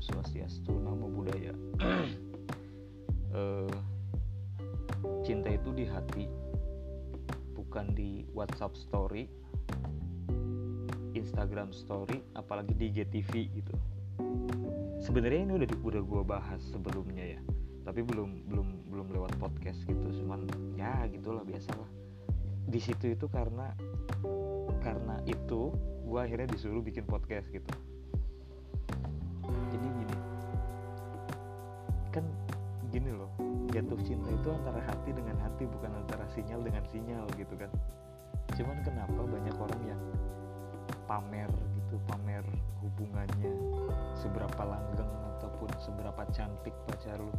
Swastiastu, Namo Buddhaya. uh, cinta itu di hati, bukan di WhatsApp Story, Instagram Story, apalagi di GTV gitu. Sebenarnya ini udah udah gue bahas sebelumnya ya, tapi belum belum belum lewat podcast gitu. Cuman ya gitulah biasalah. Di situ itu karena karena itu gue akhirnya disuruh bikin podcast gitu kan gini loh jatuh cinta itu antara hati dengan hati bukan antara sinyal dengan sinyal gitu kan. Cuman kenapa banyak orang yang pamer gitu pamer hubungannya? Seberapa langgeng ataupun seberapa cantik pacar lu?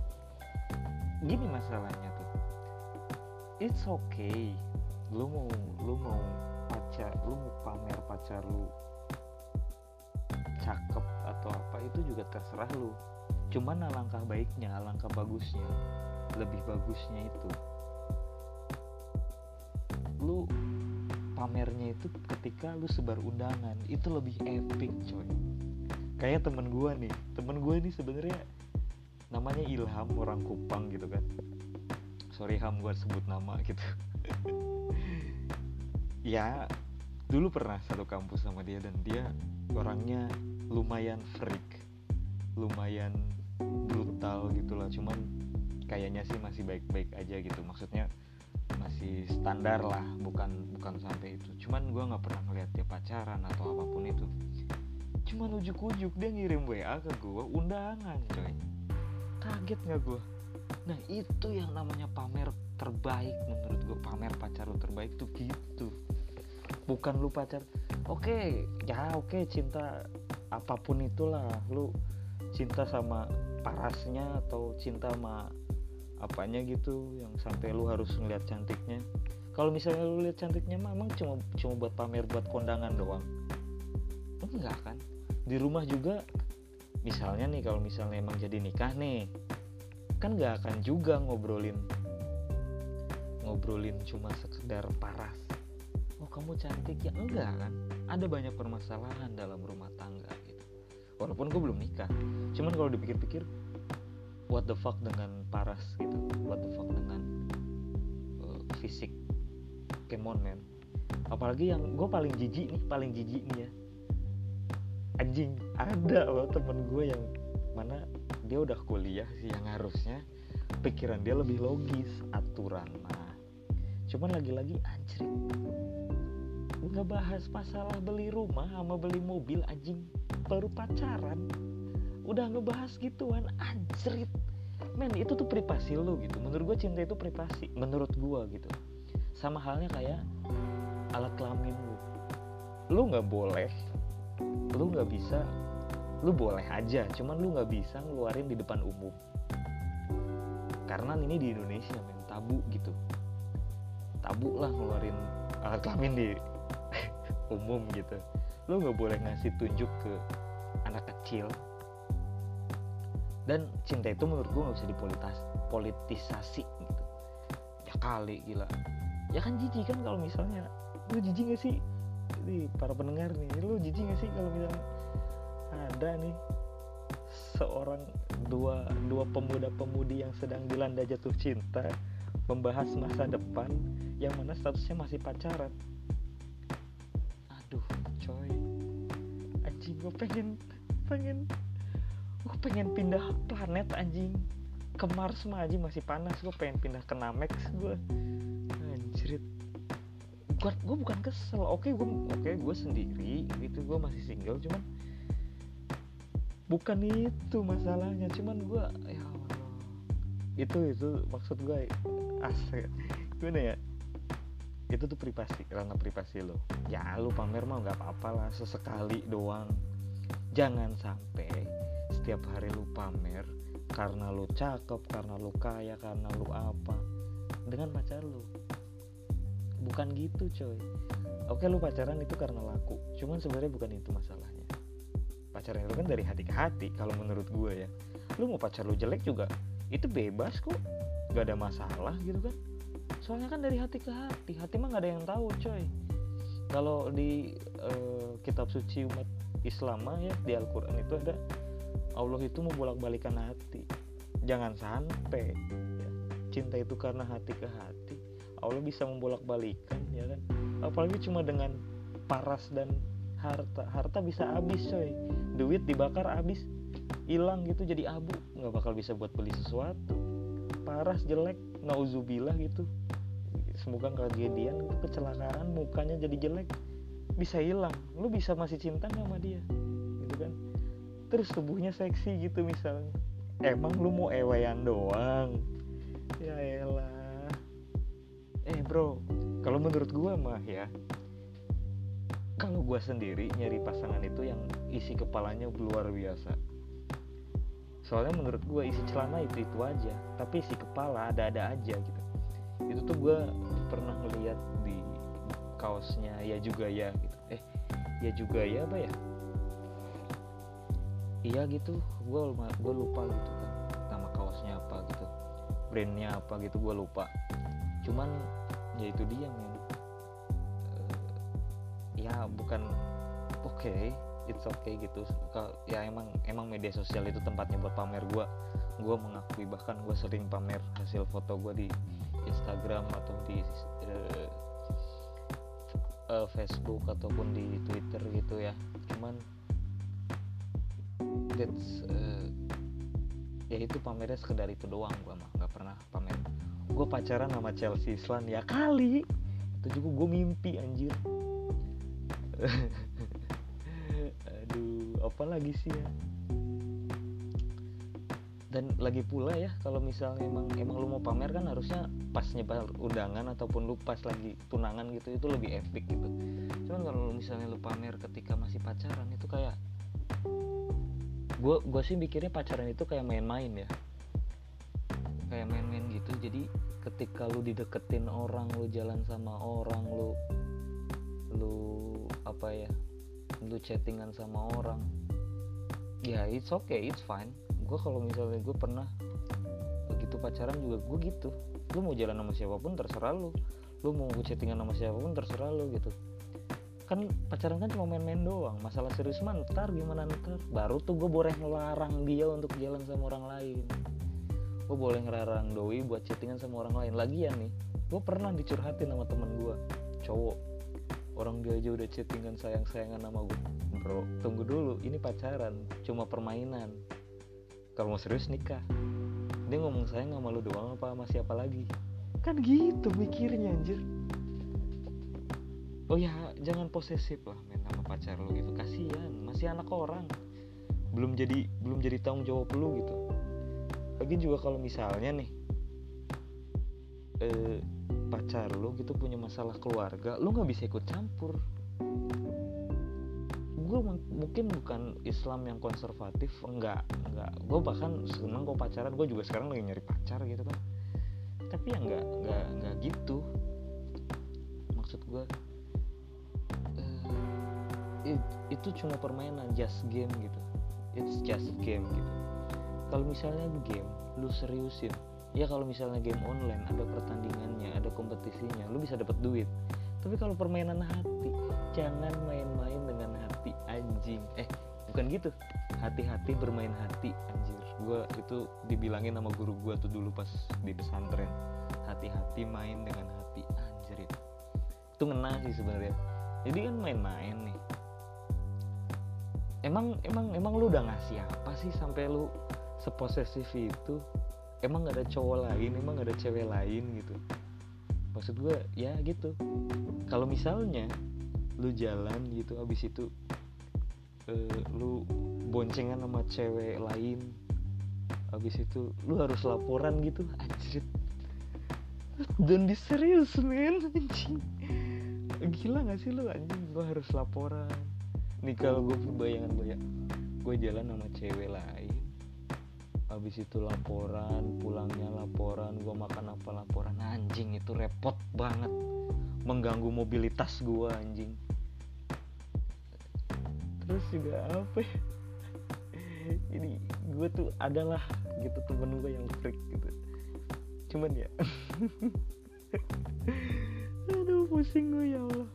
Gini masalahnya tuh. It's okay lu mau lu mau pacar lu mau pamer pacar lu cakep itu juga terserah lu. Cuman alangkah baiknya alangkah bagusnya lebih bagusnya itu lu pamernya itu ketika lu sebar undangan itu lebih epic coy. Kayak temen gua nih temen gua ini sebenarnya namanya Ilham orang Kupang gitu kan. Sorry Ham gua sebut nama gitu. Ya dulu pernah satu kampus sama dia dan dia orangnya lumayan freak lumayan brutal gitulah. Cuman kayaknya sih masih baik-baik aja gitu. Maksudnya masih standar lah bukan bukan sampai itu. Cuman gue nggak pernah ngeliat dia pacaran atau apa pun itu. Cuman ujuk-ujuk dia ngirim WA ke gue undangan coy. Kaget nggak gue nah itu yang namanya pamer terbaik menurut gue pamer pacar lu terbaik tuh gitu. Bukan lu pacar oke okay, ya oke okay, cinta apa pun itulah lu cinta sama parasnya atau cinta sama apanya gitu yang sampai lu harus ngeliat cantiknya. Kalau misalnya lu lihat cantiknya mah emang cuma cuma buat pamer buat kondangan doang? Enggak kan? Di rumah juga misalnya nih kalau misalnya emang jadi nikah nih kan nggak akan juga ngobrolin ngobrolin cuma sekedar paras. Oh kamu cantik ya? Enggak kan? Ada banyak permasalahan dalam rumah tangga walaupun gue belum nikah. Cuman kalau dipikir-pikir what the fuck dengan paras gitu. What the fuck dengan uh, fisik kemon men apalagi yang gue paling jijik nih paling jijik nih ya. Anjing ada loh temen gue yang mana dia udah kuliah sih yang harusnya pikiran dia lebih logis aturan nah cuman lagi-lagi anjrit nggak bahas masalah beli rumah sama beli mobil anjing. Baru pacaran udah ngebahas gituan anjrit. Men itu tuh privasi lo gitu. Menurut gue cinta itu privasi menurut gue gitu. Sama halnya kayak alat kelamin lu. Lu nggak boleh lu nggak bisa lu boleh aja cuman lu nggak bisa ngeluarin di depan umum. Karena ini di Indonesia men tabu gitu. Tabu lah ngeluarin alat kelamin di umum gitu. Lu nggak boleh ngasih tunjuk ke anak kecil. Dan cinta itu menurut gue nggak bisa dipolitas politisasi gitu. Ya kali gila. Ya kan jijik kan kalau misalnya lu jijik gak sih? Ini para pendengar nih lu jijik gak sih kalau misalnya ada nih seorang dua dua pemuda-pemudi yang sedang dilanda jatuh cinta membahas masa depan yang mana statusnya masih pacaran coy. Anjing gue pengen pengen gue pengen pindah planet anjing. Ke Mars mah anjing masih panas. Gue pengen pindah ke Namex gue anjrit. Gue gue bukan kesel. Oke gue oke gue sendiri gitu. Gue masih single cuman bukan itu masalahnya. Cuman gue ya Allah. Itu itu maksud gue asli. Gimana ya itu tuh privasi ranah privasi lo. Ya lu pamer mah nggak apa-apa lah sesekali doang. Jangan sampai setiap hari lu pamer karena lu cakep karena lu kaya karena lu apa dengan pacar lu. Bukan gitu coy. Oke lu pacaran itu karena laku cuman sebenarnya bukan itu masalahnya. Pacaran itu kan dari hati ke hati kalau menurut gue ya. Lu mau pacar lu jelek juga itu bebas kok. Gak ada masalah gitu kan soalnya kan dari hati ke hati hati mah gak ada yang tahu coy. Kalau di uh, kitab suci umat Islam ya di Al-Quran itu ada Allah itu mau bolak balikan hati. Jangan sampai ya, cinta itu karena hati ke hati Allah bisa membolak balikan ya kan? Apalagi cuma dengan paras dan harta. Harta bisa habis coy. Duit dibakar habis. Hilang gitu jadi abu. Nggak bakal bisa buat beli sesuatu. Paras jelek. Nauzubillah gitu semoga kejadian kecelakaan mukanya jadi jelek bisa hilang. Lu bisa masih cinta nggak sama dia? Gitu kan? Terus tubuhnya seksi gitu misalnya. Emang lu mau ewean doang? Ya elah. Eh bro kalau menurut gua mah ya kalau gua sendiri nyari pasangan itu yang isi kepalanya luar biasa. Soalnya menurut gua isi celana itu itu aja. Tapi isi kepala ada-ada aja gitu itu tuh gua pernah ngeliat di kaosnya ya juga ya gitu. Eh ya juga ya apa ya? Iya gitu. Gue gue lupa gitu kan nama kaosnya apa gitu. Brandnya apa gitu gue lupa. Cuman ya itu dia men. Uh, ya bukan oke. okay, it's okay gitu. Ya emang emang media sosial itu tempatnya buat pamer. Gue gue mengakui bahkan gue sering pamer hasil foto gue di Instagram atau di uh, uh, Facebook ataupun di Twitter gitu ya. Cuman that's uh, ya itu pamernya sekedar itu doang gue mah. Nggak pernah pamer. Gue pacaran sama Chelsea Islan ya kali. Itu juga gue mimpi anjir apa lagi sih ya? Dan lagi pula ya kalau misalnya emang emang lu mau pamer kan harusnya pas nyebar undangan ataupun lu pas lagi tunangan gitu itu lebih epic gitu. Cuman kalau misalnya lu pamer ketika masih pacaran itu kayak gue gue sih mikirnya pacaran itu kayak main-main ya. Kayak main-main gitu jadi ketika lu dideketin orang lu jalan sama orang lu lu apa ya lu chattingan sama orang. Ya it's okay it's fine. Gue kalau misalnya gue pernah begitu pacaran juga gue gitu. Lu mau jalan sama siapa pun terserah lu. Lu mau chattingan sama siapa pun terserah lu gitu. Kan pacaran kan cuma main-main doang. Masalah serius mah ntar gimana ntar? Baru tuh gue boleh ngelarang dia untuk jalan sama orang lain. Gue boleh ngelarang doi buat chattingan sama orang lain. Lagi ya nih gue pernah dicurhatin sama temen gue cowok orang dia aja udah chattingan sayang-sayangan sama gue bro. Tunggu dulu ini pacaran cuma permainan. Kalau mau serius nikah. Dia ngomong sayang sama lu doang apa sama siapa lagi? Kan gitu mikirnya anjir. Oh ya jangan posesif lah main sama pacar lu gitu. Kasihan masih anak orang. Belum jadi belum jadi tanggung jawab lu gitu. Lagi juga kalau misalnya nih eh, pacar lu gitu punya masalah keluarga lu nggak bisa ikut campur. Gue mungkin bukan Islam yang konservatif enggak enggak. Gue bahkan seneng kok pacaran gue juga sekarang lagi nyari pacar gitu kan. Tapi ya enggak enggak enggak gitu. Maksud gue uh, it, itu cuma permainan just game gitu. It's just game gitu. Kalau misalnya game lu seriusin ya kalau misalnya game online ada pertandingannya ada kompetisinya lu bisa dapat duit. Tapi kalau permainan hati jangan main-main dengan hati anjing. Eh bukan gitu. Hati-hati bermain hati anjir. Gue itu dibilangin sama guru gue tuh dulu pas di pesantren. Hati-hati main dengan hati anjir itu itu ngena sih sebenarnya. Jadi kan main-main nih. Emang emang emang lu udah ngasih apa sih sampai lu seposesif itu emang gak ada cowok lain emang gak ada cewek lain gitu. Maksud gue ya gitu. Kalau misalnya lu jalan gitu abis itu uh, lu boncengan sama cewek lain abis itu lu harus laporan gitu anjir. Dan diserius men anjing. Gila gak sih lu anjing? Gue harus laporan. Nih kalau gue bayangan gue ya. Gue jalan sama cewek lain habis itu laporan pulangnya laporan gue makan apa laporan. Anjing itu repot banget. Mengganggu mobilitas gue anjing. Terus juga apa ya? Ini gue tuh adalah gitu temen gue yang freak gitu. Cuman ya. Aduh pusing gue ya Allah.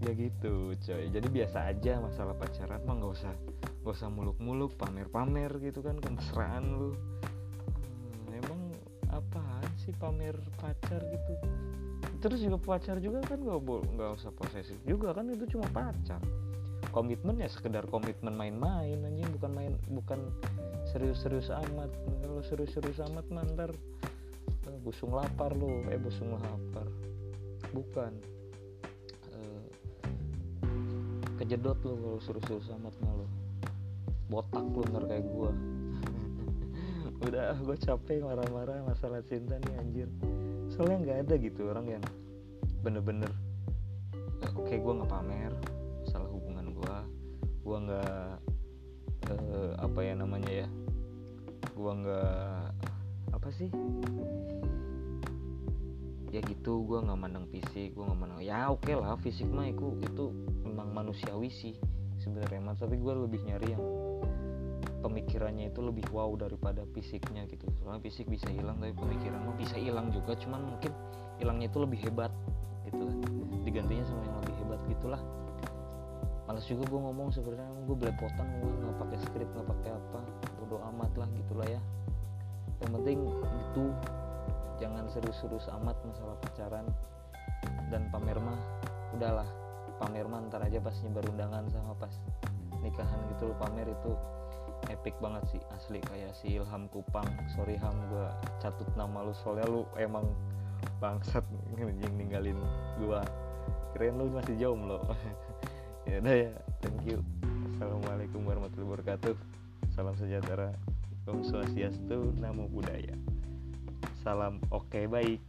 Ya gitu coy. Jadi biasa aja masalah pacaran mah nggak usah gak usah muluk-muluk pamer-pamer gitu kan kemesraan lu. Hmm, emang apaan sih pamer pacar gitu? Terus juga pacar juga kan gak boleh nggak usah posesif juga kan itu cuma pacar. Komitmen ya sekedar komitmen main-main anjing bukan main bukan serius-serius amat. Kalau serius-serius amat mantar eh, busung lapar lo eh busung lapar. Bukan. Eh, kejedot lo kalau serius-serius amat malu botak lu ntar kayak gua. Udah gue capek marah-marah masalah cinta nih anjir. Soalnya nggak ada gitu orang yang bener-bener oke okay, gue nggak pamer masalah hubungan gue gue nggak uh, apa ya namanya ya gue nggak apa sih? Ya gitu gue nggak mandang fisik gue nggak mandang ya oke okay lah fisik mah itu itu memang manusiawi sih sebenarnya tapi gue lebih nyari yang pemikirannya itu lebih wow daripada fisiknya gitu. Soalnya fisik bisa hilang tapi pemikiran bisa hilang juga. Cuman mungkin hilangnya itu lebih hebat gitu kan. Digantinya sama yang lebih hebat gitulah. Males juga gue ngomong sebenarnya. Gue belepotan gue nggak pakai skrip nggak pakai apa. Bodoh amat lah gitulah ya. Yang penting itu jangan serius-serius amat masalah pacaran. Dan pamer mah udahlah. Pamer mah ntar aja pas nyebar undangan sama pas nikahan gitu loh. Pamer itu epic banget sih asli. Kayak si Ilham Kupang sorry Ham gue catut nama lu soalnya lu emang bangsat yang ninggalin gue keren lu masih jomblo ya udah ya thank you. Assalamualaikum warahmatullahi wabarakatuh. Salam sejahtera. Om swastiastu namo buddhaya. Salam oke okay, baik